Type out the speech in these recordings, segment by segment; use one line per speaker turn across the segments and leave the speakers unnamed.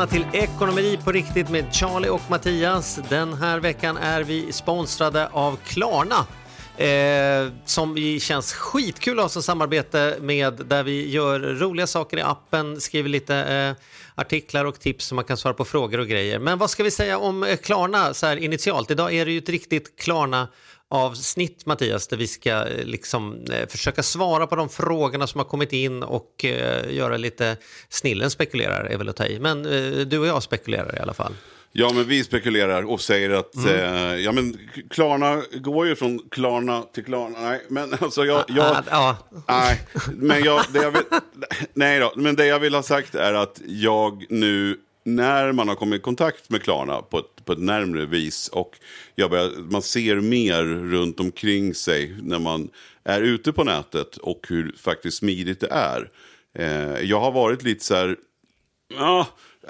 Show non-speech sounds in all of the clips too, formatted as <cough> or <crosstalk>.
Välkomna till Ekonomi på riktigt med Charlie och Mattias. Den här veckan är vi sponsrade av Klarna. Eh, som vi känns skitkul att ha som samarbete med där vi gör roliga saker i appen, skriver lite eh, artiklar och tips så man kan svara på frågor och grejer. Men vad ska vi säga om eh, Klarna så här initialt? Idag är det ju ett riktigt Klarna avsnitt Mattias där vi ska eh, liksom eh, försöka svara på de frågorna som har kommit in och eh, göra lite snillen spekulerar är väl att ta i. Men eh, du och jag spekulerar i alla fall.
Ja, men vi spekulerar och säger att eh, ja, men Klarna går ju från Klarna till Klarna. Nej, men <laughs> alltså jag... jag
Ah, ja.
Nej, men jag, det jag vill, <laughs> nej då, men det jag vill ha sagt är att jag nu, när man har kommit i kontakt med Klarna på ett, på ett närmre vis och jag börjar, man ser mer runt omkring sig när man är ute på nätet och hur faktiskt smidigt det är. Eh, jag har varit lite så här, Ja,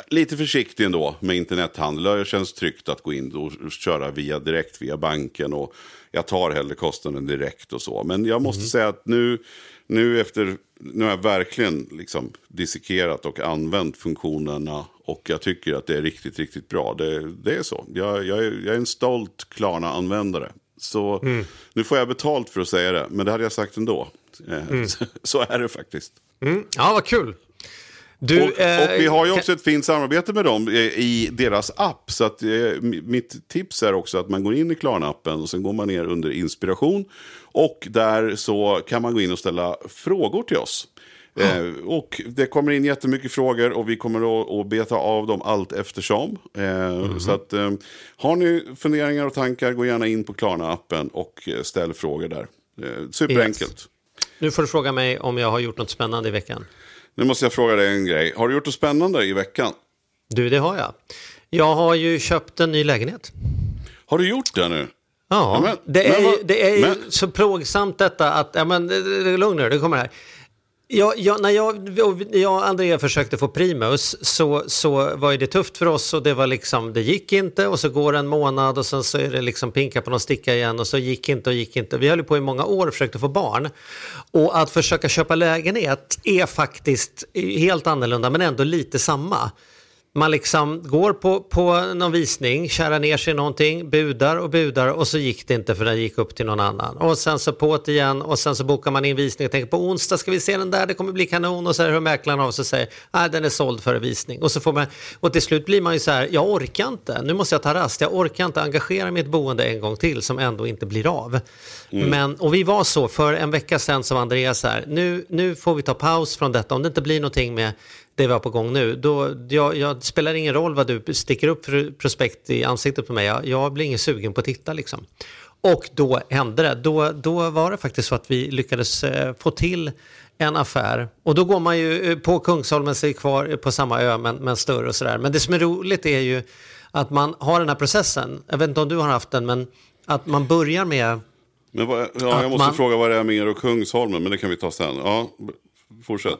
lite försiktig ändå med internethandel. Det känns tryggt att gå in och köra via direkt via banken. Och jag tar hellre kostnaden direkt och så. Men jag måste säga att nu, nu efter, nu har jag verkligen liksom dissekerat och använt funktionerna. Och jag tycker att det är riktigt, riktigt bra. Det, det är så. Jag, jag, är, jag är en stolt Klarna-användare. Så nu får jag betalt för att säga det. Men det hade jag sagt ändå. Eh, <laughs> Så är det faktiskt.
Mm. ja, vad kul. Du,
och,
eh,
och vi har ju också ett fint samarbete med dem eh, i deras app. Så att, eh, mi- mitt tips är också att man går in i Klarna-appen och sen går man ner under inspiration. Och där så kan man gå in och ställa frågor till oss. Eh, och det kommer in jättemycket frågor och vi kommer att, att beta av dem allt eftersom. Eh, Så att, eh, har ni funderingar och tankar, gå gärna in på Klarna-appen och eh, ställ frågor där. Eh, superenkelt.
Nu får du fråga mig om jag har gjort något spännande i veckan.
Nu måste jag fråga dig en grej. Har du gjort något spännande i veckan?
Du, det har jag. Jag har ju köpt en ny lägenhet.
Har du gjort det nu?
Ja,
Ja, men-
det är,
men
det är
men-
så plågsamt detta att, ja men det- det- lugn nu, det kommer här. Jag, ja, när jag, jag och Andrea försökte få Primus så, så var ju det tufft för oss och det var liksom, det gick inte och så går en månad och sen så är det liksom pinka på någon sticka igen och så gick inte och gick inte. Vi höll ju på i många år och försökte få barn. Och att försöka köpa lägenhet är faktiskt helt annorlunda men ändå lite samma. Man liksom går på, på någon visning, kärar ner sig i någonting, budar och budar och så gick det inte för den gick upp till någon annan. Och sen så på det igen och sen så bokar man in visning och tänker på onsdag ska vi se den där, det kommer bli kanon och så hör mäklaren av sig och säger nej den är såld före visning. Och, så får man, och till slut blir man ju så här, jag orkar inte, nu måste jag ta rast, jag orkar inte engagera ett boende en gång till som ändå inte blir av. Men, och vi var så, för en vecka sedan som Andreas här, nu, nu får vi ta paus från detta, om det inte blir någonting med det vi har på gång nu, då, jag, jag spelar ingen roll vad du sticker upp för prospekt i ansiktet på mig, jag, jag blir ingen sugen på att titta liksom. Och då hände det, då, då var det faktiskt så att vi lyckades eh, få till en affär. Och då går man ju eh, på Kungsholmen, sig kvar på samma ö men, men större och sådär. Men det som är roligt är ju att man har den här processen, jag vet inte om du har haft den, men att man börjar med
Men vad, ja, jag måste
man-
fråga vad det är med er och Kungsholmen, men det kan vi ta sen. Ja, fortsätt.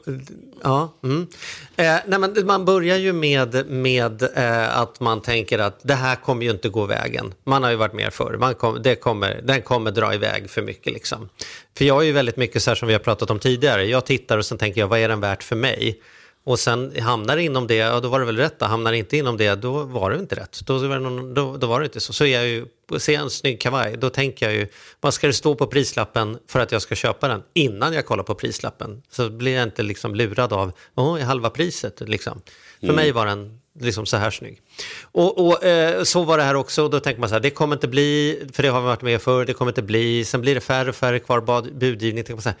Ja, mm. eh, nej, men man börjar ju med, med eh, att man tänker att det här kommer ju inte gå vägen. Man har ju varit med förr, man kom, det kommer, den kommer dra iväg för mycket. Liksom. För jag är ju väldigt mycket så här som vi har pratat om tidigare, jag tittar och sen tänker jag vad är den värt för mig? Och sen hamnar det inom det, ja då var det väl rätt. Hamnar det inte inom det, då var det inte rätt. Då var det, någon, då, då var det inte så. Så är jag ju, ser jag en snygg kavaj, då tänker jag ju, vad ska det stå på prislappen för att jag ska köpa den? Innan jag kollar på prislappen. Så blir jag inte liksom lurad av, åh, är halva priset liksom. För mig var den liksom så här snygg. Och, och eh, så var det här också, och då tänker man så här, det kommer inte bli, för det har vi varit med för, det kommer inte bli, sen blir det färre och färre kvar budgivning. Tänker man så här,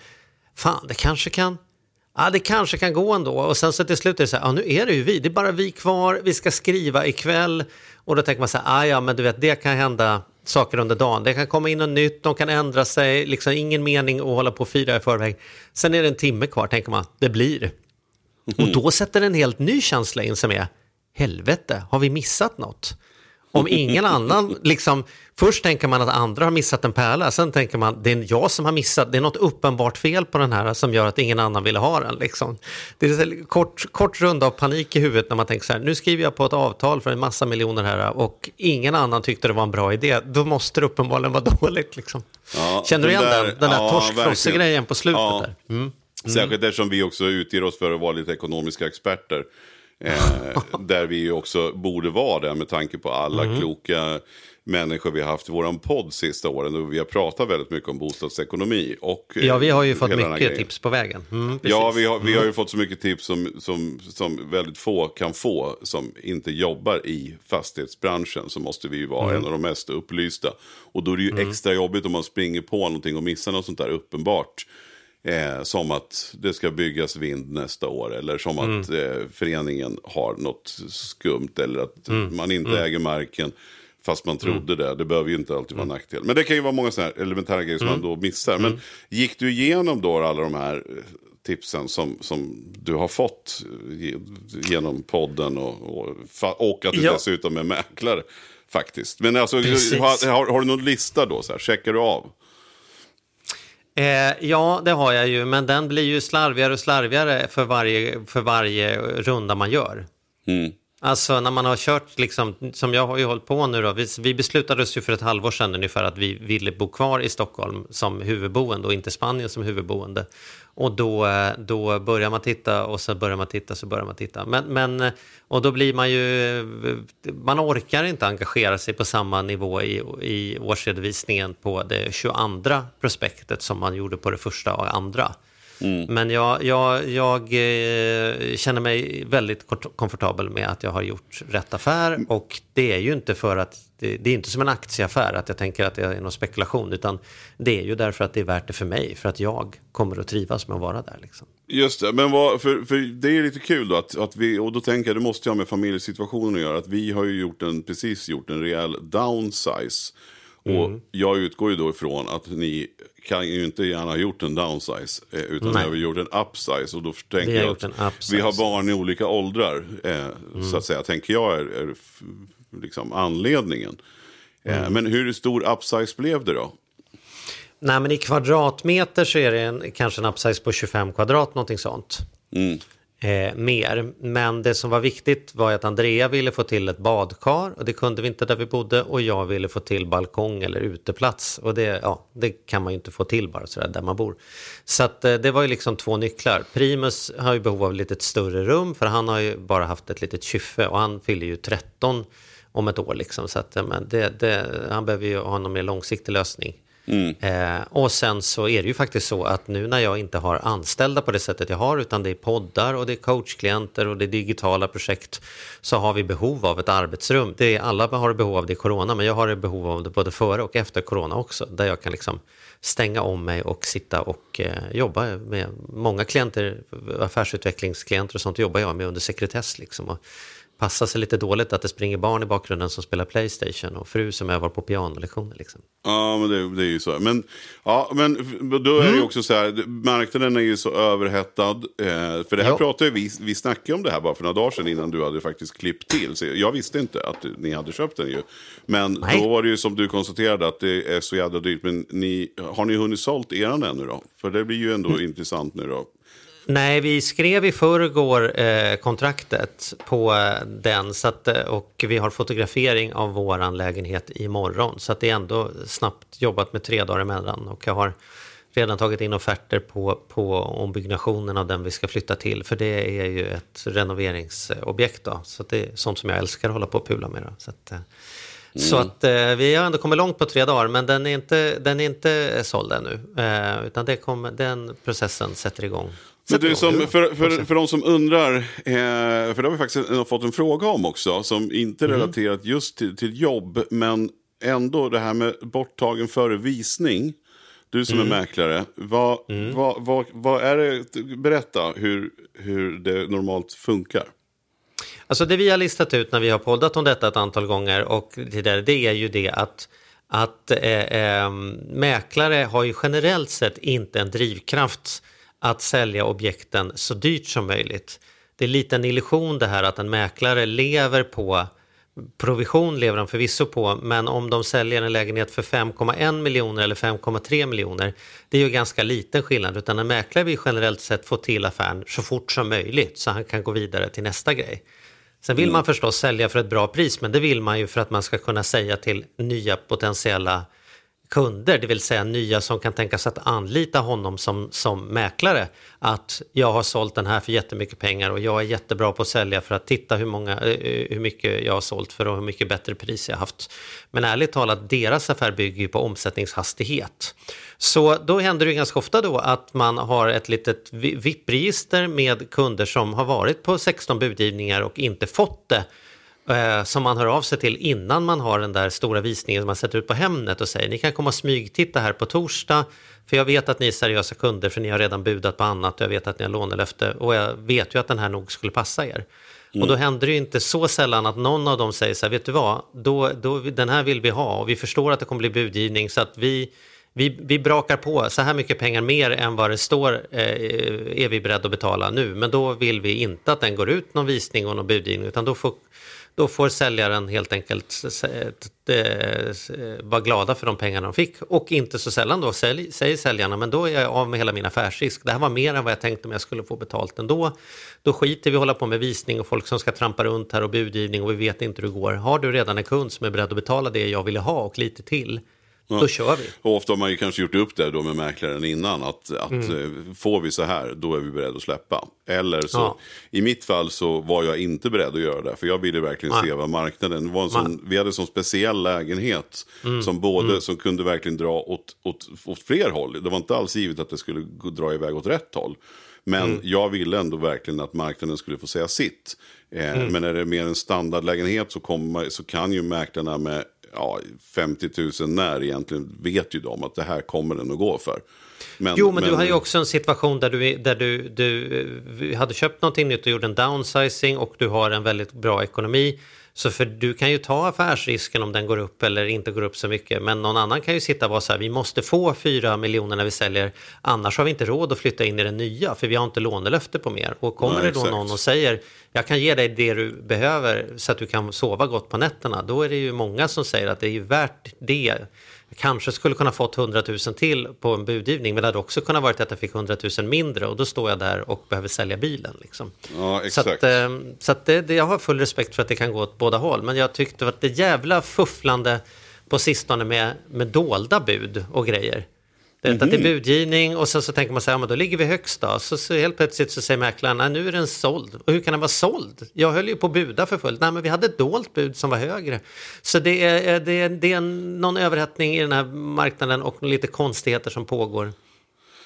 fan, det kanske kan Ja, det kanske kan gå ändå. Och sen så till slut är det så här, ja, nu är det ju vi. Det är bara vi kvar, vi ska skriva ikväll. Och då tänker man så här, ah, ja, men du vet, det kan hända saker under dagen. Det kan komma in något nytt, de kan ändra sig, liksom ingen mening att hålla på och fira i förväg. Sen är det en timme kvar, tänker man, det blir. Och då sätter en helt ny känsla in som är, helvete, har vi missat något? Om ingen annan, <laughs> liksom, först tänker man att andra har missat en pärla, sen tänker man det är jag som har missat, det är något uppenbart fel på den här som gör att ingen annan ville ha den. Liksom. Det är en kort, kort runda av panik i huvudet när man tänker så här, nu skriver jag på ett avtal för en massa miljoner här och ingen annan tyckte det var en bra idé, då måste det uppenbarligen vara <laughs> dåligt. Liksom.
Ja,
Känner du igen
där-
den, den där
ja,
torskfrosse-grejen på slutet?
Ja.
Där? Mm.
Särskilt eftersom vi också utger oss för att vara lite ekonomiska experter. Eh, där vi ju också borde vara det med tanke på alla
Mm.
kloka människor vi har haft i våran podd sista åren. Och vi har pratat väldigt mycket om bostadsekonomi. Och, eh,
Ja, vi har ju fått mycket tips på vägen. Mm,
Ja, vi har, vi har ju fått så mycket tips som, som, som väldigt få kan få som inte jobbar i fastighetsbranschen. Så måste vi ju vara
Mm.
en av de mest upplysta. Och då är det ju extra jobbigt om man springer på någonting och missar något sånt där uppenbart. Eh, som att det ska byggas vind nästa år eller som att
Mm.
eh, föreningen har något skumt eller att
Mm.
man inte äger marken fast man trodde det. Det behöver ju inte alltid vara en nackdel. Men det kan ju vara många sådana här elementära grejer som
Mm.
man då missar. Men gick du igenom då alla de här eh, tipsen som, som du har fått eh, ge- genom podden och, och, och att du
Ja.
dessutom är mäklare faktiskt. Men alltså, har, har, har du någon lista då? Så här, checkar du av?
Eh, ja, det har jag ju, men den blir ju slarvigare och slarvigare för varje, för varje runda man gör.
Mm.
Alltså när man har kört, liksom, som jag har ju hållit på nu då, vi, vi beslutade oss ju för ett halvår sedan ungefär att vi ville bo kvar i Stockholm som huvudboende och inte Spanien som huvudboende. Och då, eh, då börjar man titta och så börjar man titta så börjar man titta. Men, men, eh, och då blir man ju, eh, man orkar inte engagera sig på samma nivå i, i årsredovisningen på det 22 prospektet som man gjorde på det första och andra. Men jag, jag, jag eh, känner mig väldigt komfortabel med att jag har gjort rätt affär. Och det är ju inte för att, det, det är inte som en aktieaffär att jag tänker att det är någon spekulation. Utan det är ju därför att det är värt det för mig. För att jag kommer att trivas med att vara där. Liksom.
Just det, men vad, för, för det är lite kul då att, att vi, och då tänker jag det måste ha med familjesituationen att göra, att vi har ju gjort en, precis gjort en rejäl downsize. Och
Mm.
jag utgår ju då ifrån att ni kan ju inte gärna ha gjort en downsize, eh, utan
Nej.
har gjort en upsize. Och då tänker jag att.
Mm.
vi har barn i olika åldrar, eh, så att säga, tänker jag är, är liksom anledningen. Eh,
Mm.
Men hur stor upsize blev det då?
Nej men i kvadratmeter så är det en, kanske en upsize på 25 kvadrat, någonting sånt. Eh, mer. Men det som var viktigt var att Andrea ville få till ett badkar och det kunde vi inte där vi bodde och jag ville få till balkong eller uteplats och det, ja, det kan man ju inte få till bara sådär där man bor. Så att, eh, det var ju liksom två nycklar. Primus har ju behov av lite större rum för han har ju bara haft ett litet kyffe och han fyller ju 13 om ett år liksom. Så att, ja, men det, det, han behöver ju ha någon mer långsiktig lösning. Mm. Eh, och sen så är det ju faktiskt så att nu när jag inte har anställda på det sättet jag har utan det är poddar och det är coachklienter och det är digitala projekt så har vi behov av ett arbetsrum. Det är, alla har behov av det i corona men jag har behov av det både före och efter corona också där jag kan liksom stänga om mig och sitta och eh, jobba med många klienter, affärsutvecklingsklienter och sånt jobbar jag med under sekretess liksom. Och, passar sig lite dåligt att det springer barn i bakgrunden som spelar Playstation och fru som övar på pianolektioner. Liksom.
Ja, men det, det är ju så. Men, ja, men då är det
Mm.
ju också så här, marknaden är ju så överhettad. Eh, för det här
Ja.
pratade vi, vi snackade om det här bara för några dagar sedan innan du hade faktiskt klippt till. Så jag visste inte att ni hade köpt den ju. Men
Nej.
då var det ju som du konstaterade att det är så jävla dyrt. Men ni, har ni hunnit sålt eran ännu då? För det blir ju ändå
Mm.
intressant nu då.
Nej, vi skrev i förrgår eh, kontraktet på eh, den så att, eh, och vi har fotografering av våran lägenhet imorgon. Så att det är ändå snabbt jobbat med tre dagar emellan och jag har redan tagit in offerter på, på ombyggnationen av den vi ska flytta till. För det är ju ett renoveringsobjekt då. Så det är sånt som jag älskar att hålla på och pula med. Då. Så att, eh, så att eh, vi har ändå kommit långt på tre dagar, men den är inte, den är inte såld ännu. Eh, utan det kommer, den processen sätter igång.
Men du, som, för, för, för de som undrar, eh, för det har vi faktiskt fått en fråga om också, som inte
Mm.
relaterat just till, till jobb, men ändå det här med borttagen före visning. Du som är mäklare, vad, vad, vad, vad är det, berätta hur, hur det normalt funkar.
Alltså det vi har listat ut när vi har poddat om detta ett antal gånger och tidigare, det är ju det att, att eh, eh, mäklare har ju generellt sett inte en drivkraft att sälja objekten så dyrt som möjligt. Det är lite en illusion det här att en mäklare lever på Provision lever de förvisso på, men om de säljer en lägenhet för 5,1 miljoner eller 5,3 miljoner, det är ju ganska liten skillnad, utan en mäklare vill generellt sett få till affären så fort som möjligt så han kan gå vidare till nästa grej. Sen vill man förstås sälja för ett bra pris, men det vill man ju för att man ska kunna säga till nya potentiella kunder, det vill säga nya som kan tänka sig att anlita honom som, som mäklare, att jag har sålt den här för jättemycket pengar och jag är jättebra på att sälja för att titta hur, många, eh, eh, hur mycket jag har sålt för och hur mycket bättre pris jag har haft. Men ärligt talat, deras affär bygger ju på omsättningshastighet. Så då händer det ganska ofta då att man har ett litet VIP-register med kunder som har varit på 16 budgivningar och inte fått det eh, som man hör av sig till innan man har den där stora visningen som man sätter ut på Hemnet och säger ni kan komma och smygtitta här på torsdag för jag vet att ni är seriösa kunder för ni har redan budat på annat och jag vet att ni har lånelöfte och jag vet ju att den här nog skulle passa er. Mm. Och då händer det ju inte så sällan att någon av dem säger så här, vet du vad, då, då, den här vill vi ha och vi förstår att det kommer bli budgivning så att vi, vi, vi brakar på så här mycket pengar mer än vad det står eh, är vi beredda att betala nu. Men då vill vi inte att den går ut någon visning och någon budgivning utan då får då får säljaren helt enkelt vara glada för de pengarna de fick. Och inte så sällan då säger säljarna, men då är jag av med hela min affärsrisk. Det här var mer än vad jag tänkte om jag skulle få betalt ändå. Då skiter vi hålla på med visning och folk som ska trampa runt här och budgivning och vi vet inte hur det går. Har du redan en kund som är beredd att betala det jag ville ha och lite till, då kör vi.
Och ofta har man ju kanske gjort upp det då med mäklaren innan. Att, att mm. Eh, får vi så här, då är vi beredda att släppa. Eller så, ja. i mitt fall så var jag inte beredd att göra det. För jag ville verkligen Nej. se vad marknaden var. En sån, vi hade en sån speciell lägenhet. Mm. Som både, mm. som kunde verkligen dra åt, åt, åt fler håll. Det var inte alls givet att det skulle dra iväg åt rätt håll. Men mm. jag ville ändå verkligen att marknaden skulle få säga sitt. Eh, mm. Men är det mer en standardlägenhet så, kommer, så kan ju mäklarna med ja, 50 000 när egentligen vet ju de att det här kommer den att gå för.
Men, jo, men, men, du har ju också en situation där du, där du, du hade köpt någonting nytt och gjorde en downsizing och du har en väldigt bra ekonomi. Så för du kan ju ta affärsrisken om den går upp eller inte går upp så mycket. Men någon annan kan ju sitta och vara så här, vi måste få 4 miljoner när vi säljer. Annars har vi inte råd att flytta in i det nya, för vi har inte lånelöfte på mer. Och kommer Nej, det då exakt. någon och säger, jag kan ge dig det du behöver så att du kan sova gott på nätterna. Då är det ju många som säger att det är värt det kanske skulle kunna fått 100 000 till på en budgivning men det hade också kunnat varit att jag fick 100 000 mindre och då står jag där och behöver sälja bilen. Liksom.
Ja.
Så, att, eh, så att det, det, jag har full respekt för att det kan gå åt båda håll men jag tyckte att det jävla fufflande på sistone med, med dolda bud och grejer. Mm -hmm. att det är mhm. budgivning och sen så tänker man så här, ja, men då ligger vi högst då. Så, så helt plötsligt så säger mäklaren, nej nu är den såld. Och hur kan den vara såld? Jag höll ju på att buda för fullt. Nej men vi hade ett dolt bud som var högre. Så det är, det är, det är någon överhettning i den här marknaden och lite konstigheter som pågår.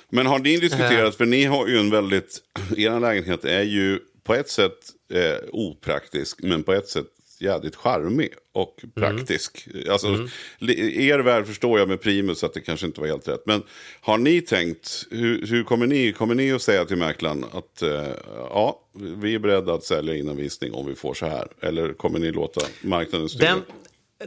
Men har ni diskuterat, för ni har ju en väldigt, er lägenhet är ju på ett sätt eh, opraktisk, men på ett sätt jädrigt charmig och mm. praktisk. Mm. Alltså, mm. Er värld förstår jag med Primus att det kanske inte var helt rätt. Men har ni tänkt, hur, hur kommer ni, kommer ni att säga till mäklaren att uh, ja, vi är beredda att sälja innan visning om vi får så här? Eller kommer ni låta marknaden styra?
Den,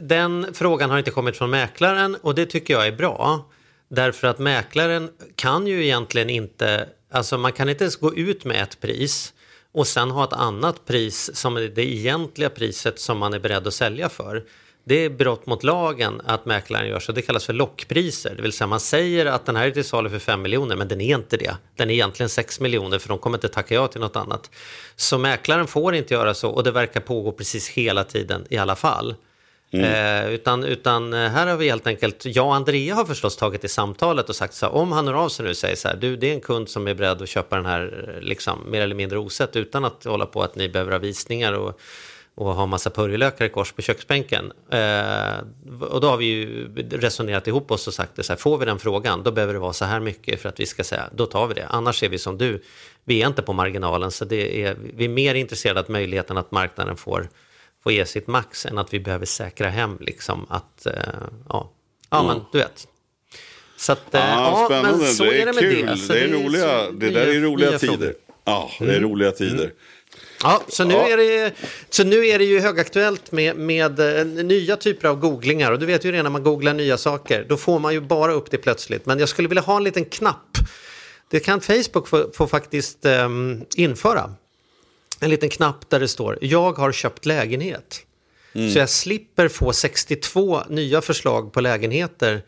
den frågan har inte kommit från mäklaren och det tycker jag är bra. Därför att mäklaren kan ju egentligen inte, alltså man kan inte ens gå ut med ett pris och sen ha ett annat pris som är det egentliga priset som man är beredd att sälja för. Det är brott mot lagen att mäklaren gör så. Det kallas för lockpriser. Det vill säga man säger att den här är till salu för 5 miljoner men den är inte det. Den är egentligen 6 miljoner för de kommer inte tacka ja till något annat. Så mäklaren får inte göra så och det verkar pågå precis hela tiden i alla fall. Mm. Eh, utan, utan eh, här har vi helt enkelt, jag och Andrea har förstås tagit i samtalet och sagt så här, om han hör av sig nu och säger så här, du det är en kund som är beredd att köpa den här eh, liksom mer eller mindre osett utan att hålla på att ni behöver ha visningar och, och ha massa purjolökar i kors på köksbänken. Eh, och då har vi ju resonerat ihop oss och sagt det så här, får vi den frågan då behöver det vara så här mycket för att vi ska säga, då tar vi det. Annars är vi som du, vi är inte på marginalen så det är, vi är mer intresserade av möjligheten att marknaden får få ge sitt max än att vi behöver säkra hem liksom att, uh, ja, ja mm. men du vet. Så att, eh,
Ja,
ja, men så
det är,
är det med
kul.
det.
Det,
Så
är
så
roliga, det där är
nya-
roliga
nya
tider.
frågor. Mm.
Ja, det är roliga tider.
Ja, så nu,
Ja.
Är det, så nu är det ju högaktuellt med, med eh, nya typer av googlingar. Och du vet ju redan när man googlar nya saker, då får man ju bara upp det plötsligt. Men jag skulle vilja ha en liten knapp. Det kan Facebook få, få faktiskt ehm, införa. En liten knapp där det står jag har köpt lägenhet.
Mm.
Så jag slipper få 62 nya förslag på lägenheter.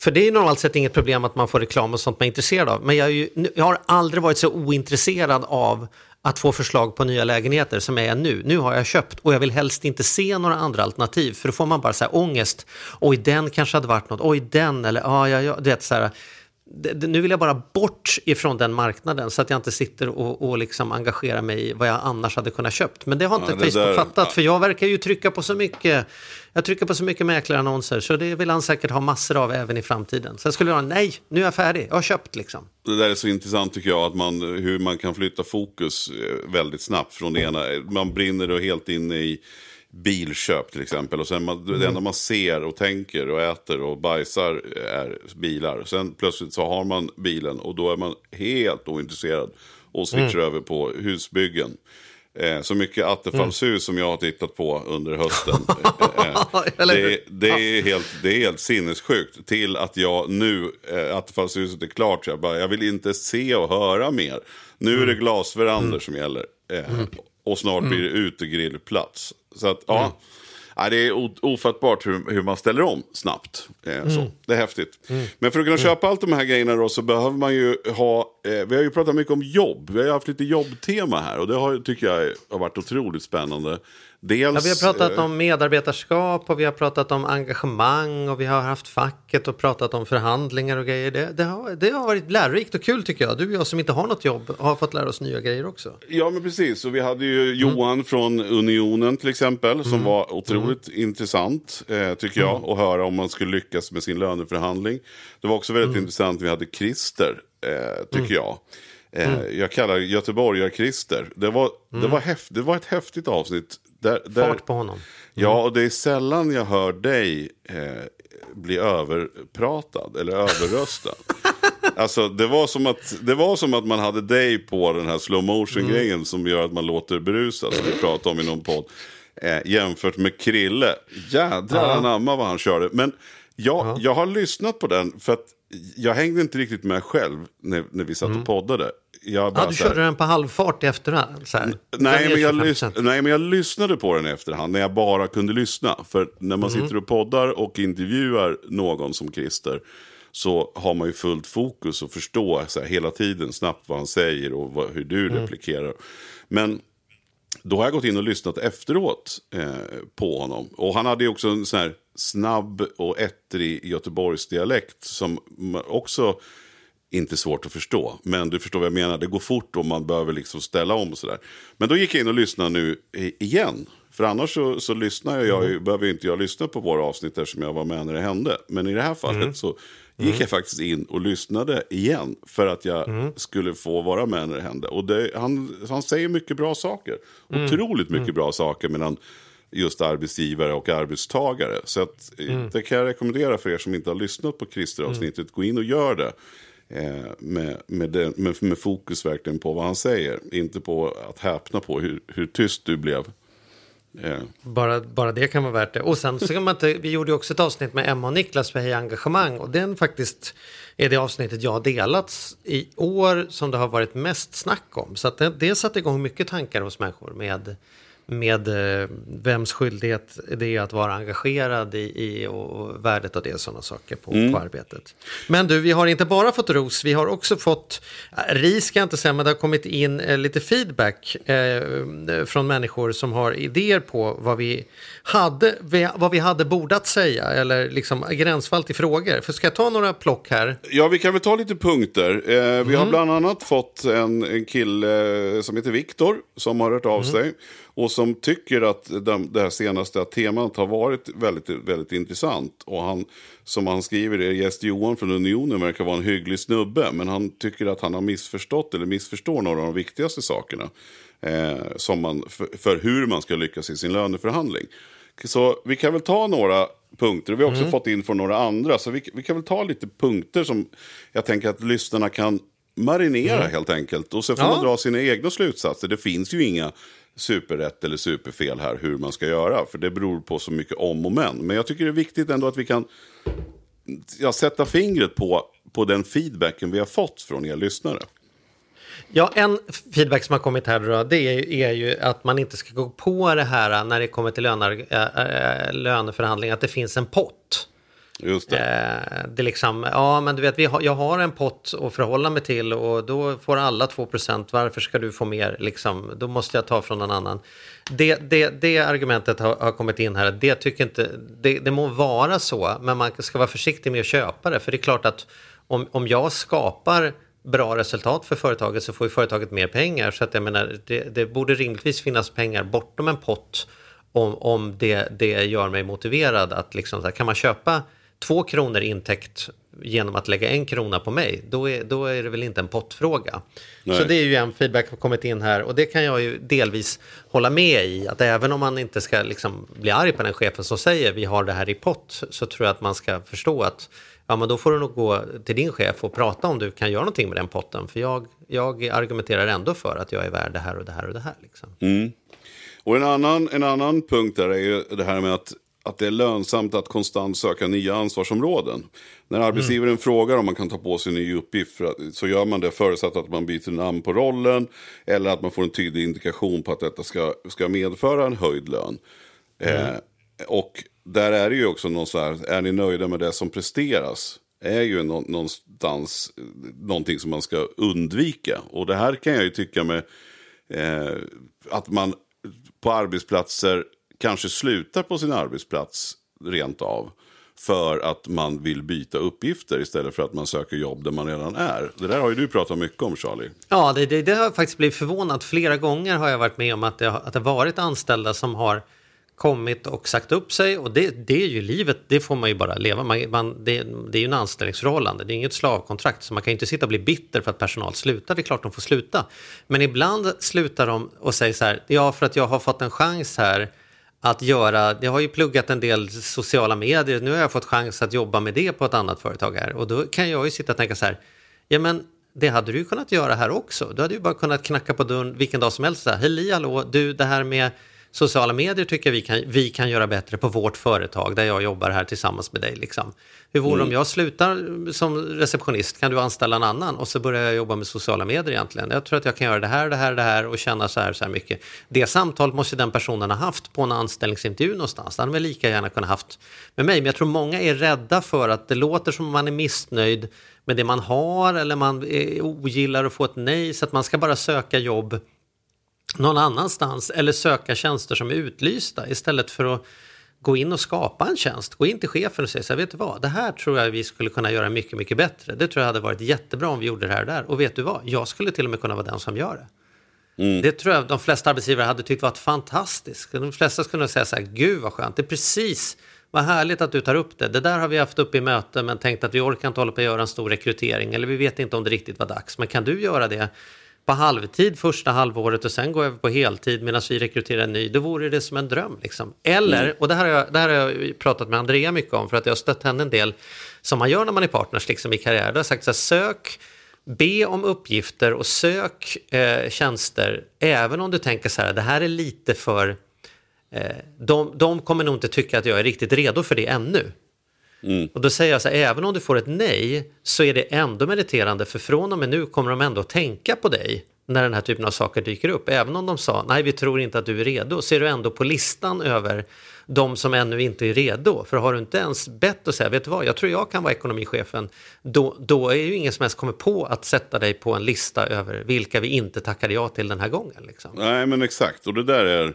För det är normalt sett inget problem att man får reklam och sånt man är intresserad av. Men jag, ju, jag har aldrig varit så ointresserad av att få förslag på nya lägenheter som jag är nu. Nu har jag köpt och jag vill helst inte se några andra alternativ. För då får man bara så här ångest. Oj, den kanske hade varit något. Oj, den eller ja, ja, ja. Du vet, så här, det, nu vill jag bara bort ifrån den marknaden så att jag inte sitter och, och liksom engagerar mig i vad jag annars hade kunnat köpt. Men det har inte
Ja,
Facebook
där-
fattat
ja.
för jag verkar ju trycka på så mycket. Jag trycker på så mycket mäklarannonser så det vill han säkert ha massor av även i framtiden. Jag skulle göra nej, nu är jag färdig, jag har köpt liksom.
Det där är så intressant tycker jag, att man, hur man kan flytta fokus eh, väldigt snabbt från det ena. Man brinner då helt inne i bilköp till exempel. Och sen man, det enda man ser och tänker och äter och bajsar är bilar. Sen plötsligt så har man bilen och då är man helt ointresserad och switchar över på husbyggen. Eh, så mycket attefallshus som jag har tittat på under hösten. <laughs> Eh,
hur?
det, det, är helt, det är helt sinnessjukt. Till att jag nu, eh, attefallshuset är klart, så jag, bara, jag vill inte se och höra mer. Nu är det glasverandor som gäller. Eh, Och snart blir det utegrillplats. Så att, ja. Ja, det är ofattbart hur, hur man ställer om snabbt. Eh, så. Det är häftigt. Men för att kunna köpa allt de här grejerna då, så behöver man ju ha... Eh, vi har ju pratat mycket om jobb. Vi har ju haft lite jobbtema här och det har, tycker jag har varit otroligt spännande. Dels,
Ja, vi har pratat
eh,
om medarbetarskap och vi har pratat om engagemang och vi har haft facket och pratat om förhandlingar och grejer. Det, det, har, det har varit lärorikt och kul tycker jag. Du och jag som inte har något jobb har fått lära oss nya grejer också.
Ja, men precis. Och vi hade ju Johan från Unionen till exempel, som var otroligt intressant, eh, tycker jag, att höra om man skulle lyckas med sin löneförhandling. Det var också väldigt intressant, vi hade Christer, eh, tycker jag. Eh, Jag kallar Göteborgar-Christer. Det var, det, var häft, det var ett häftigt avsnitt. Där, där,
Fart på honom.
Ja, och det är sällan jag hör dig eh, bli överpratad eller överröstad. <laughs> alltså, det var, som att, det var som att man hade dig på den här slow motion-grejen som gör att man låter berusad, som vi pratade om i någon podd. Eh, jämfört med Krille. Jädrar anamma vad han körde. Men jag, jag har lyssnat på den för att jag hängde inte riktigt med själv när, när vi satt och poddade. Jag bara
Ja, du
här-
körde den på halvfart i efterhand. Så här.
Nej men, jag
25%.
lys- nej, men jag lyssnade på den i efterhand när jag bara kunde lyssna. För när man sitter och poddar och intervjuar någon som Christer så har man ju fullt fokus och förstår så här, hela tiden snabbt vad han säger och vad, hur du replikerar. Men då har jag gått in och lyssnat efteråt eh, på honom. Och han hade ju också en sån här snabb och ettrig Göteborgsdialekt som också inte svårt att förstå. Men du förstår vad jag menar, det går fort och man behöver liksom ställa om och sådär. Men då gick jag in och lyssnade nu igen. För annars så, så lyssnar jag, ju- behöver inte jag lyssna på våra avsnitt eftersom jag var med när det hände. Men i det här fallet så gick jag faktiskt in och lyssnade igen. För att jag skulle få vara med när det hände. Och det, han, han säger mycket bra saker. Otroligt mycket bra saker mellan just arbetsgivare och arbetstagare. Så att, det kan jag rekommendera för er som inte har lyssnat på Christer-avsnittet. Gå in och gör det. Eh, med, med, det med, med fokus verkligen på vad han säger. Inte på att häpna på hur, hur tyst du blev. Yeah.
Bara, bara det kan vara värt det. Och sen så kan man inte, vi gjorde ju också ett avsnitt med Emma och Niklas för Hej Engagemang och den faktiskt är det avsnittet jag har delats i år som det har varit mest snack om. Så att det, det satte igång mycket tankar hos människor med, med eh, vems skyldighet det är att vara engagerad i, i och värdet av det och sådana saker på, på arbetet. Men du, vi har inte bara fått ros, vi har också fått, äh, ris ska jag inte säga, men det har kommit in eh, lite feedback eh, från människor som har idéer på vad vi hade, vad vi hade bordat säga eller liksom gränsfall till frågor. För ska jag ta några plock här?
Ja, vi kan väl ta lite punkter. Eh, vi har bland annat fått en, en kille som heter Viktor som har hört av sig. Och som tycker att de, det här senaste temat har varit väldigt, väldigt intressant. Och han, som han skriver, är gäst Johan från Unionen verkar vara en hygglig snubbe. Men han tycker att han har missförstått eller missförstår några av de viktigaste sakerna. Eh, som man, för, för hur man ska lyckas i sin löneförhandling. Så vi kan väl ta några punkter. Vi har också fått in från några andra. Så vi, vi kan väl ta lite punkter som jag tänker att lyssnarna kan marinera helt enkelt. Och så får
Ja.
man dra sina egna slutsatser. Det finns ju inga superrätt eller superfel här hur man ska göra. För det beror på så mycket om och men. Men jag tycker det är viktigt ändå att vi kan ja, sätta fingret på, på den feedbacken vi har fått från er lyssnare.
Ja, en feedback som har kommit här då, det är, ju- är ju att man inte ska gå på det här när det kommer till löner, äh, eh, eh, löneförhandlingar, att det finns en pott.
Just det.
Eh, det är liksom, ja men du vet, vi har, jag har en pott att förhålla mig till och då får alla 2% Varför ska du få mer? Liksom, då måste jag ta från någon annan. Det, det, det argumentet har, har kommit in här. Det, tycker inte, det, det må vara så, men man ska vara försiktig med att köpa det. För det är klart att om, om jag skapar bra resultat för företaget så får ju företaget mer pengar. Så att jag menar, det, det borde rimligtvis finnas pengar bortom en pott om, om det, det gör mig motiverad att liksom, här, kan man köpa två kronor intäkt genom att lägga en krona på mig, då är, då är det väl inte en pottfråga.
Nej.
Så det är ju en feedback som har kommit in här och det kan jag ju delvis hålla med i. Att även om man inte ska liksom bli arg på den chefen som säger vi har det här i pott så tror jag att man ska förstå att ja, men då får du nog gå till din chef och prata om du kan göra någonting med den potten. För jag, jag argumenterar ändå för att jag är värd det här och det här och det här. Liksom.
Och en annan, en annan punkt där är ju det här med att, att det är lönsamt att konstant söka nya ansvarsområden. När arbetsgivaren frågar om man kan ta på sig en ny uppgift för att, så gör man det förutsatt att man byter namn på rollen eller att man får en tydlig indikation på att detta ska, ska medföra en höjd lön. Eh, och där är det ju också någon så här, är ni nöjda med det som presteras? är ju nå- någonstans någonting som man ska undvika. Och det här kan jag ju tycka med eh, att man på arbetsplatser kanske slutar på sin arbetsplats rent av. För att man vill byta uppgifter istället för att man söker jobb där man redan är. Det där har ju du pratat mycket om Charlie.
Ja, det, det, det har jag faktiskt blivit förvånad. Flera gånger har jag varit med om att det, har- att det varit anställda som har kommit och sagt upp sig. Och det, det är ju livet, det får man ju bara leva. Man, man, det, det är ju en anställningsförhållande, det är inget slavkontrakt. Så man kan ju inte sitta och bli bitter för att personal slutar. Det är klart de får sluta. Men ibland slutar de och säger så här, ja för att jag har fått en chans här att göra, jag har ju pluggat en del sociala medier, nu har jag fått chans att jobba med det på ett annat företag här. Och då kan jag ju sitta och tänka så här, ja men det hade du ju kunnat göra här också. Du hade ju bara kunnat knacka på dörren vilken dag som helst. Så här, Hej, hallå, du, det här med sociala medier tycker jag vi kan, vi kan göra bättre på vårt företag där jag jobbar här tillsammans med dig. Liksom. Hur vore det om jag slutar som receptionist, kan du anställa en annan och så börjar jag jobba med sociala medier egentligen. Jag tror att jag kan göra det här, det här, det här och känna så här, så här mycket. Det samtalet måste den personen ha haft på en anställningsintervju någonstans. Det hade väl lika gärna kunnat haft med mig. Men jag tror många är rädda för att det låter som om man är missnöjd med det man har eller man eh, ogillar att få ett nej så att man ska bara söka jobb någon annanstans eller söka tjänster som är utlysta istället för att gå in och skapa en tjänst. Gå in till chefen och säga så här, vet du vad, det här tror jag vi skulle kunna göra mycket, mycket bättre. Det tror jag hade varit jättebra om vi gjorde det här och där. Och vet du vad, jag skulle till och med kunna vara den som gör det. Det tror jag de flesta arbetsgivare hade tyckt varit fantastiskt. De flesta skulle säga så här, gud vad skönt, det är precis vad härligt att du tar upp det. Det där har vi haft uppe i möte men tänkt att vi orkar inte hålla på att göra en stor rekrytering eller vi vet inte om det riktigt var dags. Men kan du göra det på halvtid första halvåret och sen gå över på heltid medan vi rekryterar en ny, då vore det som en dröm. Liksom. Eller, och det här, har jag, det här har jag pratat med Andrea mycket om för att jag har stött henne en del som man gör när man är partners liksom, i karriär. Då har jag sagt så här, sök Be om uppgifter och sök eh, tjänster även om du tänker så här, det här är lite för... Eh, de, de kommer nog inte tycka att jag är riktigt redo för det ännu. Och då säger jag så här, även om du får ett nej så är det ändå meriterande för från och med nu kommer de ändå tänka på dig när den här typen av saker dyker upp. Även om de sa, nej vi tror inte att du är redo, så är du ändå på listan över de som ännu inte är redo. För har du inte ens bett och säga, vet du vad, jag tror jag kan vara ekonomichefen, då, då är ju ingen som helst kommer på att sätta dig på en lista över vilka vi inte tackade ja till den här gången. Liksom.
Nej, men exakt. Och det där är,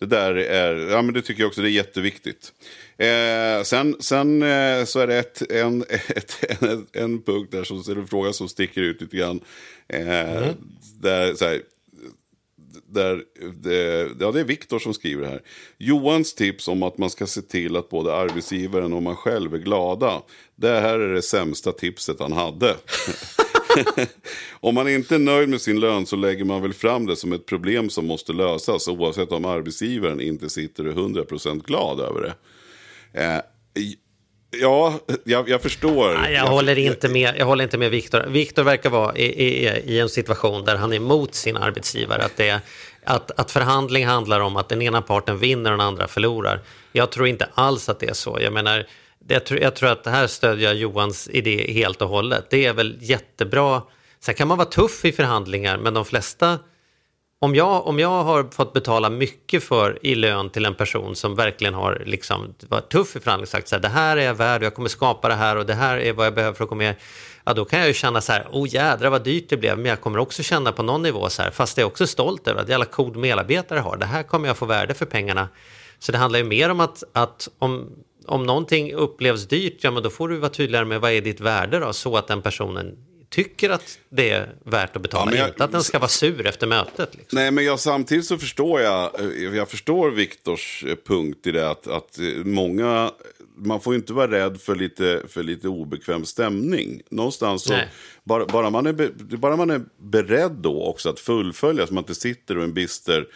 det där är, ja men det tycker jag också det är jätteviktigt. Eh, sen sen eh, så är det ett, en, <laughs> ett, en, en punkt där som en fråga som sticker ut lite grann. Eh, Där, så här, där, det, ja, det är Viktor som skriver här. Johans tips om att man ska se till att både arbetsgivaren och man själv är glada. Det här är det sämsta tipset han hade. <laughs> <laughs> Om man inte är nöjd med sin lön så lägger man väl fram det som ett problem som måste lösas oavsett om arbetsgivaren inte sitter 100% glad över det. Eh, ja, jag, jag förstår.
Nej, jag, håller inte med, jag håller inte med Viktor. Viktor verkar vara i, i, i, en situation där han är emot sin arbetsgivare. Att, det, att, att förhandling handlar om att den ena parten vinner och den andra förlorar. Jag tror inte alls att det är så. Jag menar, jag tror, jag tror att det här stödjer Johans idé helt och hållet. Det är väl jättebra. Sen kan man vara tuff i förhandlingar, men de flesta... Om jag, om jag har fått betala mycket för i lön till en person som verkligen har liksom varit tuff i förhandling sagt så här, det här är jag värd och jag kommer skapa det här och det här är vad jag behöver för att komma med. Ja, då kan jag ju känna så här, oh jädrar vad dyrt det blev, men jag kommer också känna på någon nivå så här, fast jag är också stolt över att jävla cool medarbetare har, det här kommer jag få värde för pengarna. Så det handlar ju mer om att, att om, om någonting upplevs dyrt, ja men då får du vara tydligare med vad är ditt värde då, så att den personen tycker att det är värt att betala, ja, jag, inte att den ska vara sur efter mötet. Liksom.
Nej, men jag, samtidigt så förstår jag, jag förstår Viktors eh, punkt i det att, att eh, många, man får inte vara rädd för lite, för lite obekväm stämning. Någonstans så, bara, bara, man är, bara man är beredd då också att fullfölja, så man inte sitter och en bister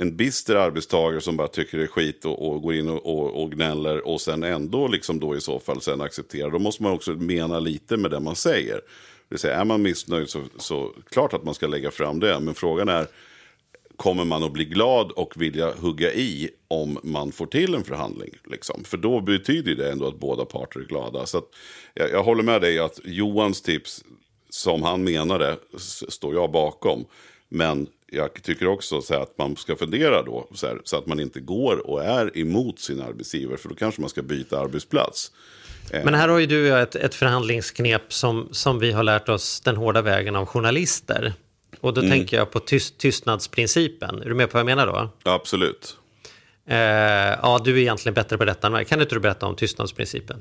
en bister arbetstagare som bara tycker det är skit och, och går in och, och, och, gnäller och sen ändå liksom då i så fall sen accepterar. Då måste man också mena lite med det man säger. Det vill säga, är man missnöjd så, så klart att man ska lägga fram det. Men frågan är, kommer man att bli glad och vilja hugga i om man får till en förhandling? Liksom? För då betyder det ändå att båda parter är glada. Så jag, jag håller med dig att Johans tips, som han menade, står jag bakom. Men jag tycker också så att man ska fundera då så, här, så, att man inte går och är emot sin arbetsgivare. För då kanske man ska byta arbetsplats.
Eh. Men här har ju du ett, ett förhandlingsknep som, som vi har lärt oss den hårda vägen av journalister. Och då mm. tänker jag på tyst, tystnadsprincipen. Är du med på vad jag menar då?
Absolut.
Eh, ja, du är egentligen bättre på detta än mig. Kan inte du berätta om tystnadsprincipen?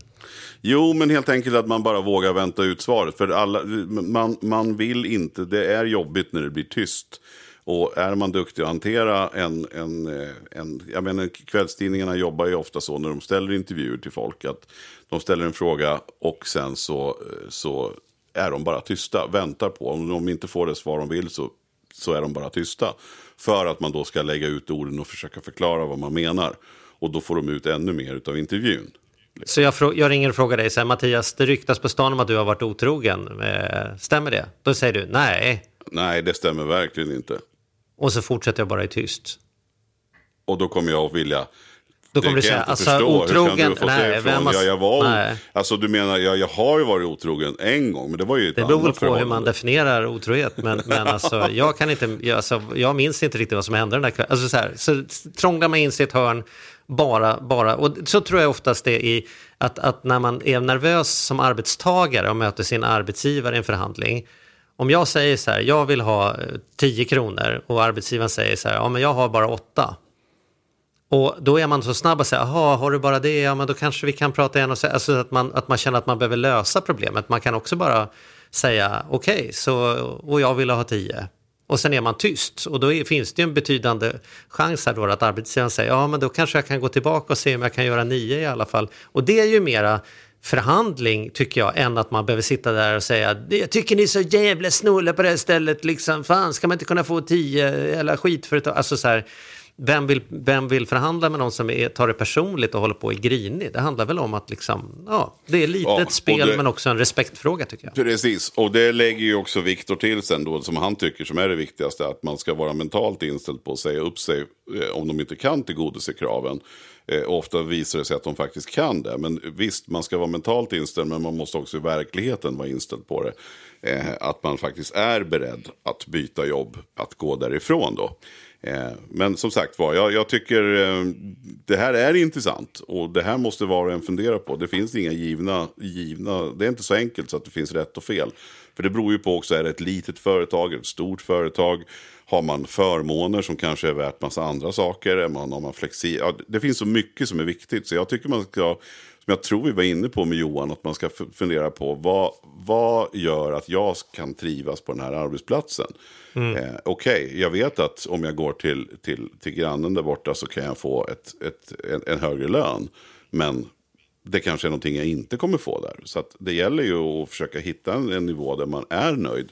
Jo, men helt enkelt att man bara vågar vänta ut svaret. För alla, man, man vill inte, det är jobbigt när det blir tyst. Och är man duktig att hantera en, en, eh, en... Jag menar, kvällstidningarna jobbar ju ofta så när de ställer intervjuer till folk. Att de ställer en fråga och sen så, eh, så är de bara tysta. Väntar på. Om de inte får det svar de vill så, så är de bara tysta. För att man då ska lägga ut orden och försöka förklara vad man menar. Och då får de ut ännu mer av intervjun.
Så jag, jag, ringer och frågar dig, så här, Mattias, det ryktas på stan om att du har varit otrogen. Eh, stämmer det? Då säger du nej.
Nej, det stämmer verkligen inte.
Och så fortsätter jag bara i tyst.
Och då kommer jag att vilja
då kommer du säga, alltså förstå. otrogen,
nej, vem har... ja, jag var, nej. Alltså du menar, jag, jag har ju varit otrogen en gång, men det var ju ett
Det beror väl på hur man definierar otrohet, men, men alltså, jag kan inte, jag, alltså, jag minns inte riktigt vad som hände den där kvällen. Alltså, så, här, så trånglar man in sig i ett hörn, bara, bara, och så tror jag oftast det är att, att när man är nervös som arbetstagare och möter sin arbetsgivare i en förhandling, om jag säger så här, jag vill ha 10 eh, kronor och arbetsgivaren säger så här, ja men jag har bara 8. Och då är man så snabb att säga, jaha, har du bara det, ja men då kanske vi kan prata igen och säga, alltså att man, att man känner att man behöver lösa problemet. Man kan också bara säga, okej, okay, så, och jag vill ha tio. Och sen är man tyst och då är, finns det ju en betydande chans här då att arbetsgivaren säger, ja men då kanske jag kan gå tillbaka och se om jag kan göra nio i alla fall. Och det är ju mera förhandling tycker jag än att man behöver sitta där och säga jag tycker ni är så jävla snåla på det här stället liksom fan ska man inte kunna få tio eller skitföretag alltså så här vem vill, vem vill förhandla med någon som är, tar det personligt och håller på i grinig? Det handlar väl om att liksom, ja, det är lite ja, ett spel det, men också en respektfråga tycker jag.
Precis, och det lägger ju också Viktor till sen då, som han tycker som är det viktigaste, att man ska vara mentalt inställd på att säga upp sig eh, om de inte kan tillgodose kraven. Eh, ofta visar det sig att de faktiskt kan det. Men visst, man ska vara mentalt inställd, men man måste också i verkligheten vara inställd på det. Eh, att man faktiskt är beredd att byta jobb, att gå därifrån då. Eh, men som sagt var, jag, jag, tycker eh, det här är intressant. Och det här måste var och en fundera på. Det finns inga givna, givna, det är inte så enkelt så att det finns rätt och fel. För det beror ju på också, är det ett litet företag, ett stort företag? Har man förmåner som kanske är värt massa andra saker? Är man, har man flexi ja, det finns så mycket som är viktigt. Så jag tycker man ska, jag tror vi var inne på med Johan, att man ska fundera på vad, vad gör att jag kan trivas på den här arbetsplatsen? Mm. Eh, Okej, okay, jag vet att om jag går till, till, till grannen där borta så kan jag få ett, ett, en, en högre lön. Men det kanske är någonting jag inte kommer få där. Så det gäller ju att försöka hitta en, en nivå där man är nöjd.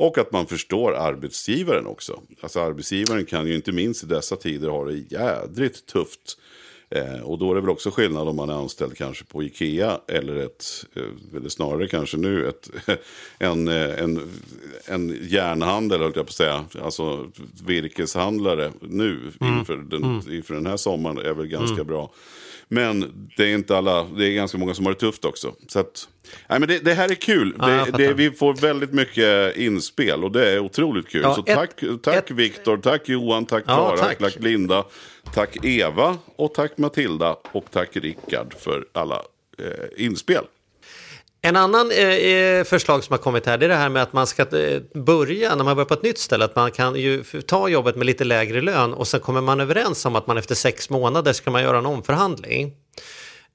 Och att man förstår arbetsgivaren också. Alltså arbetsgivaren kan ju inte minst i dessa tider ha det jädrigt tufft. Eh, och då är det väl också skillnad om man är anställd kanske på Ikea eller ett, eh, eller snarare kanske nu ett, <laughs> en, eh, en, en järnhandel, höll jag på att säga, alltså virkeshandlare nu inför, den, inför den här sommaren är väl ganska bra. Men det är inte alla, det är ganska många som har det tufft också. Så att, nej men det, det här är kul.
Ja,
det, det, vi får väldigt mycket inspel och det är otroligt kul.
Ja,
Så
ett-
tack, tack
ett-
Viktor, tack Johan, tack
Ja,
Klara,
tack.
tack Linda, tack Eva och tack Matilda och tack Rickard för alla eh, inspel.
En annan eh, eh, förslag som har kommit här det är det här med att man ska eh, börja, när man börjar på ett nytt ställe, att man kan ju ta jobbet med lite lägre lön och sen kommer man överens om att man efter sex månader ska man göra en omförhandling.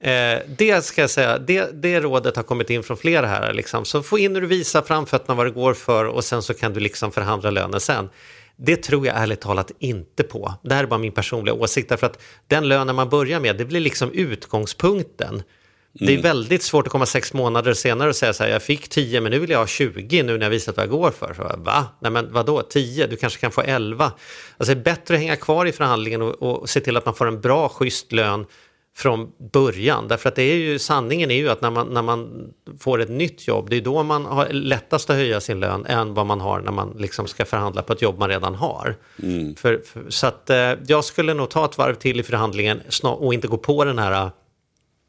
Eh, det ska jag säga, det, det rådet har kommit in från flera här. Liksom. Så få in och visa framfötterna vad det går för och sen så kan du liksom förhandla lönen sen. Det tror jag ärligt talat inte på. Det här är bara min personliga åsikt. Därför att den lönen man börjar med, det blir liksom utgångspunkten. Det är väldigt svårt att komma sex månader senare och säga så här, jag fick 10 men nu vill jag ha 20 nu när jag visat vad jag går för. Så, jag, Va? Nej men vadå, 10? Du kanske kan få 11. Alltså det är bättre att hänga kvar i förhandlingen och, och se till att man får en bra, schysst lön från början. Därför att det är ju, sanningen är ju att när man, när man får ett nytt jobb, det är då man har lättast att höja sin lön än vad man har när man liksom ska förhandla på ett jobb man redan har. För, för, så att eh, jag skulle nog ta ett varv till i förhandlingen och inte gå på den här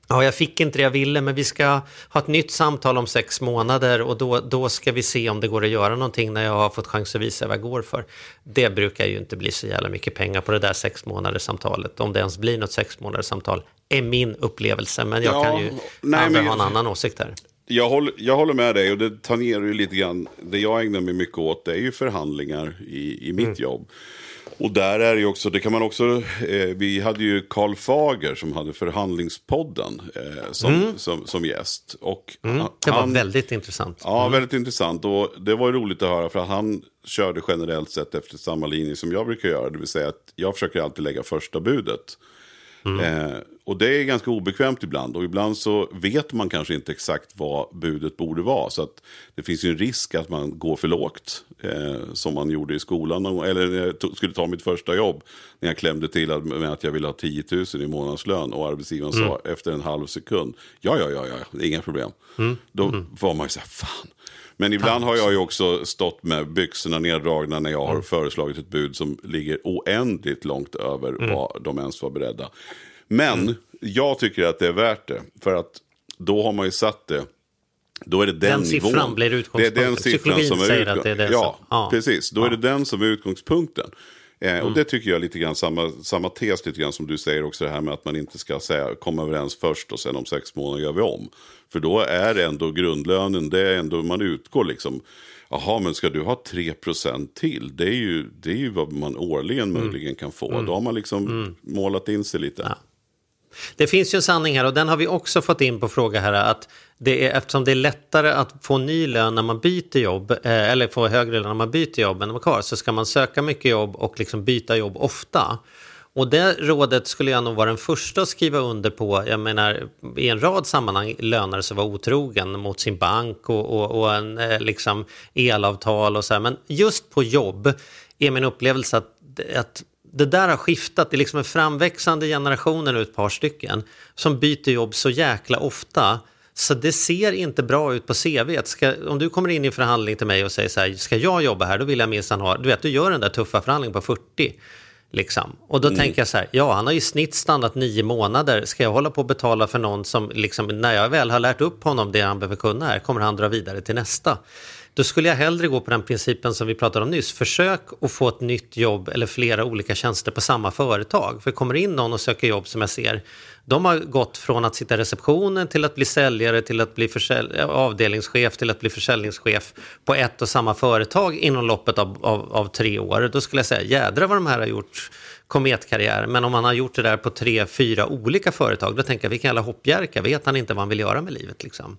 Ja, jag fick inte det jag ville, men vi ska ha ett nytt samtal om sex månader och då, då ska vi se om det går att göra någonting när jag har fått chans att visa vad jag går för. Det brukar ju inte bli så jävla mycket pengar på det där sex månaders samtalet, om det ens blir något sex månaders samtal, är min upplevelse. Men jag
Ja,
kan ju
nej, men-
ha en annan åsikt här.
Jag håller, jag håller med dig och det tangerar ju lite grann. Det jag ägnar mig mycket åt det är ju förhandlingar i, i mitt
Mm.
jobb. Och där är det ju också, det kan man också, eh, vi hade ju Karl Fager som hade förhandlingspodden eh, som, som, som gäst. Och han-
Mm. Det var väldigt intressant.
Ja, väldigt intressant. Och det var roligt att höra för att han körde generellt sett efter samma linje som jag brukar göra. Det vill säga att jag försöker alltid lägga första budet. Eh, och det är ganska obekvämt ibland. Och ibland så vet man kanske inte exakt vad budet borde vara. Så att det finns ju en risk att man går för lågt. Eh, som man gjorde i skolan. Eller när jag to- skulle ta mitt första jobb. När jag klämde till med att jag ville ha 10 000 i månadslön. Och arbetsgivaren sa efter en halv sekund. Ja, ja, ja, ja, inga problem. Då var man ju så här, fan. Men ibland har jag ju också stått med byxorna neddragna när jag har föreslagit ett bud som ligger oändligt långt över vad de ens var beredda. Men jag tycker att det är värt det. För att då har man ju satt det. Då är det den,
Den siffran
nivån.
blir
Det är
utgångspunkten.
den siffran
Psykologin
som är
säger
utgång-
att det är det
Ja,
ja.
precis. Då är det den som är utgångspunkten. Eh,
Mm.
Och det tycker jag är lite grann samma, samma tes lite grann som du säger också det här med att man inte ska säga komma överens först och sen om sex månader gör vi om. För då är det ändå grundlönen, det är ändå man utgår liksom. Jaha, men ska du ha 3% till? Det är, ju, det är ju vad man årligen
Mm.
möjligen kan få. Då har man liksom målat in sig lite.
Det finns ju en sanning här och den har vi också fått in på fråga här att det är, eftersom det är lättare att få ny lön när man byter jobb eh, eller få högre lön när man byter jobb än när man är kvar så ska man söka mycket jobb och liksom byta jobb ofta. Och det rådet skulle jag nog vara den första att skriva under på. Jag menar, i en rad sammanhang lönar det sig att vara otrogen mot sin bank och, och, och en eh, liksom elavtal och så här. Men just på jobb är min upplevelse att, att det där har skiftat. Det är liksom en framväxande generation nu, ett par stycken, som byter jobb så jäkla ofta. Så det ser inte bra ut på CV. Ska, om du kommer in i en förhandling till mig och säger så här, ska jag jobba här, då vill jag minsann ha, du vet, du gör den där tuffa förhandlingen på 40. Liksom. Och då tänker jag så här, ja han har i snitt stannat nio månader, ska jag hålla på att betala för någon som, liksom, när jag väl har lärt upp honom det han behöver kunna här, kommer han dra vidare till nästa. Då skulle jag hellre gå på den principen som vi pratade om nyss. Försök att få ett nytt jobb eller flera olika tjänster på samma företag. För kommer in någon och söker jobb som jag ser, de har gått från att sitta i receptionen till att bli säljare, till att bli försälj- avdelningschef, till att bli försäljningschef på ett och samma företag inom loppet av, av, av tre år. Då skulle jag säga, jädra vad de här har gjort kometkarriär. Men om man har gjort det där på tre, fyra olika företag, då tänker jag vilken jävla hoppjerka, vet han inte vad han vill göra med livet liksom.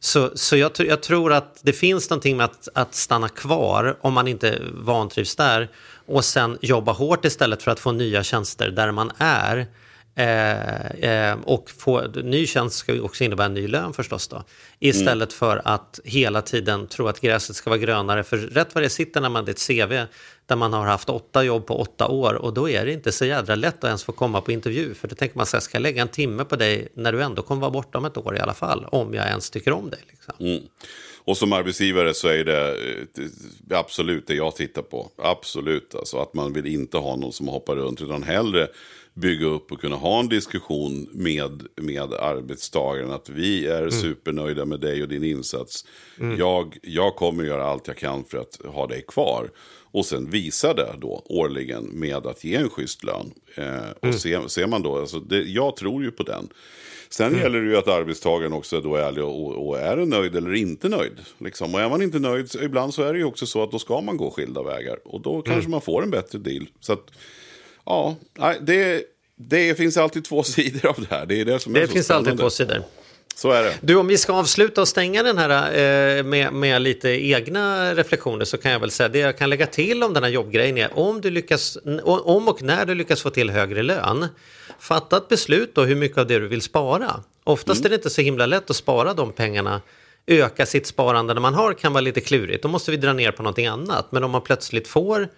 Så, så jag, jag tror att det finns någonting med att, att stanna kvar om man inte vantrivs där och sen jobba hårt istället för att få nya tjänster där man är och få, ny tjänst ska också innebära en ny lön förstås då. Istället för att hela tiden tro att gräset ska vara grönare. För rätt vad det sitter när man det är ett CV där man har haft åtta jobb på åtta år och då är det inte så jädra lätt att ens få komma på intervju. För då tänker man så här, ska jag lägga en timme på dig när du ändå kommer vara borta om ett år i alla fall, om jag ens tycker om dig. Liksom.
Mm. Och som arbetsgivare så är det eh, absolut det jag tittar på. Absolut, alltså att man vill inte ha någon som hoppar runt utan hellre bygga upp och kunna ha en diskussion med, med arbetstagaren. Att vi är mm. supernöjda med dig och din insats. Mm. Jag, jag kommer göra allt jag kan för att ha dig kvar. Och sen visa det då årligen med att ge en schysst lön. Eh, och mm. ser, ser man då, alltså det, jag tror ju på den. Sen mm. gäller det ju att arbetstagaren också då är ärlig och, och är nöjd eller inte nöjd. Liksom. Och är man inte nöjd, ibland så är det ju också så att då ska man gå skilda vägar. Och då kanske mm. man får en bättre deal. Så att, ja, det, det finns alltid två <laughs> sidor av det här. Det är det som är
det
så
finns alltid två sidor.
Så är det.
Du, om vi ska avsluta och stänga den här eh, med, med lite egna reflektioner så kan jag väl säga det jag kan lägga till om den här jobbgrejen är om du lyckas, om och när du lyckas få till högre lön, fatta ett beslut då hur mycket av det du vill spara. Oftast mm. är det inte så himla lätt att spara de pengarna öka sitt sparande när man har kan vara lite klurigt. Då måste vi dra ner på någonting annat. Men om man plötsligt får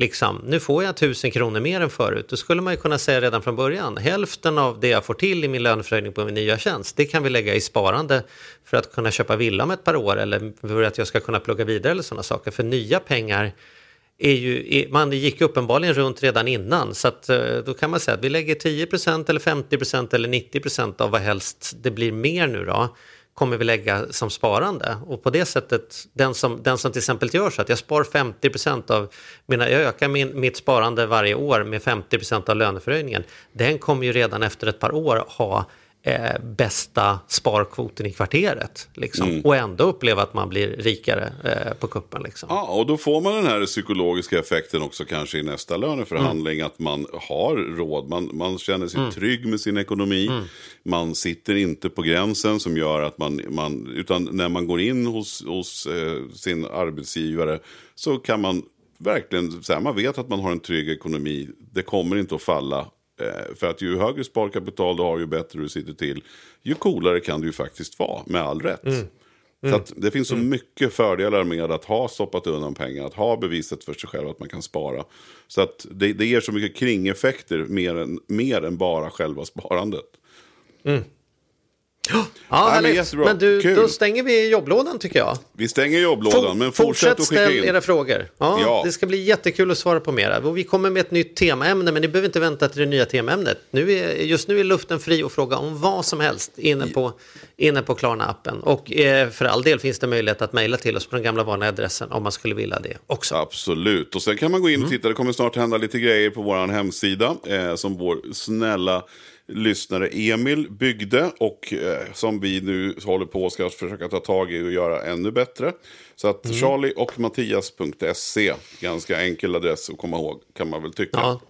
liksom, nu får jag tusen kronor mer än förut, då skulle man ju kunna säga redan från början, hälften av det jag får till i min löneförhöjning på min nya tjänst, det kan vi lägga i sparande för att kunna köpa villa om ett par år eller för att jag ska kunna plugga vidare eller sådana saker. För nya pengar är ju, man gick uppenbarligen runt redan innan. Så att eh, då kan man säga att vi lägger 10 eller 50% eller 90% av vad helst det blir mer nu då kommer vi lägga som sparande. Och på det sättet, den som, den som till exempel gör så att jag spar 50% av mina, jag ökar min, mitt sparande varje år med 50% av löneförhöjningen, den kommer ju redan efter ett par år ha eh, bästa sparkvoten i kvarteret. Liksom. Mm. Och ändå uppleva att man blir rikare eh, på kuppen. Liksom.
Ja, och då får man den här psykologiska effekten också kanske i nästa löneförhandling. Mm. Att man har råd, man, man känner sig mm. trygg med sin ekonomi. Mm. Man sitter inte på gränsen som gör att man, man utan när man går in hos, hos eh, sin arbetsgivare så kan man verkligen säga, man vet att man har en trygg ekonomi. Det kommer inte att falla för att ju högre sparkapital du har, ju bättre du sitter till. Ju coolare kan du ju faktiskt vara, med all rätt. Mm. Mm. Så det finns så mm. mycket fördelar med att ha stoppat undan pengar, att ha bevisat för sig själv att man kan spara. Så att det, det ger så mycket kringeffekter mer än, mer än bara själva sparandet.
Mm. Ja, Nej, men, men du, Kul. då stänger vi jobblådan tycker jag.
Vi stänger jobblådan, men fortsätt, fortsätt att skicka in.
era frågor. Ja, ja, Det ska bli jättekul att svara på mera. Vi kommer med ett nytt temaämne, men ni behöver inte vänta till det nya temaämnet. Nu är, just nu är luften fri att fråga om vad som helst inne på, inne på Klarna-appen. Och eh, för all del finns det möjlighet att mejla till oss på den gamla vanliga adressen om man skulle vilja det också.
Absolut, och sen kan man gå in och mm. titta. Det kommer snart hända lite grejer på vår hemsida eh, som vår snälla lyssnare Emil byggde och eh, som vi nu håller på att ska försöka ta tag i och göra ännu bättre. Så att mm. Charlie och Mattias.se, ganska enkel adress att komma ihåg kan man väl tycka.
Ja.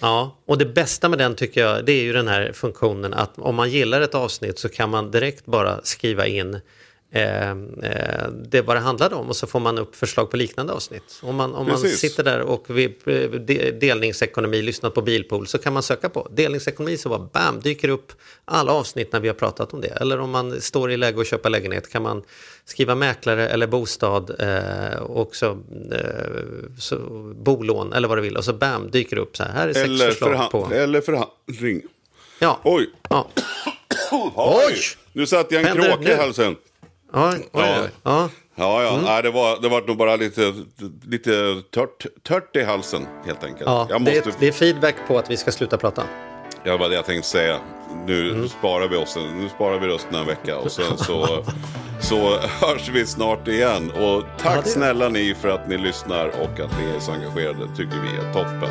Ja, och det bästa med den tycker jag det är ju den här funktionen att om man gillar ett avsnitt så kan man direkt bara skriva in Eh, eh, det vad det handlade om och så får man upp förslag på liknande avsnitt. Om man, om man sitter där och vid delningsekonomi, lyssnat på Bilpool så kan man söka på delningsekonomi så bara bam, dyker upp alla avsnitt när vi har pratat om det. Eller om man står i läge att köpa lägenhet kan man skriva mäklare eller bostad eh, och så, eh, så, bolån eller vad du vill och så bam, dyker upp så här. Här är sex eller förslag på...
Eller förhandling.
Ja.
Oj.
Ja.
Oj! Nu satte jag en kråka i halsen.
Ja, ja. ja.
Ja, ja. Mm. Nej, det, var, det var nog bara lite, lite tört, tört i halsen helt enkelt.
Ja, måste... det, det är feedback på att vi ska sluta prata.
Ja, var det jag tänkte säga. Nu mm. sparar vi oss, nu sparar vi rösten en vecka och sen så, <laughs> så hörs vi snart igen. Och tack ja, snälla ni för att ni lyssnar och att ni är så engagerade. tycker vi är toppen.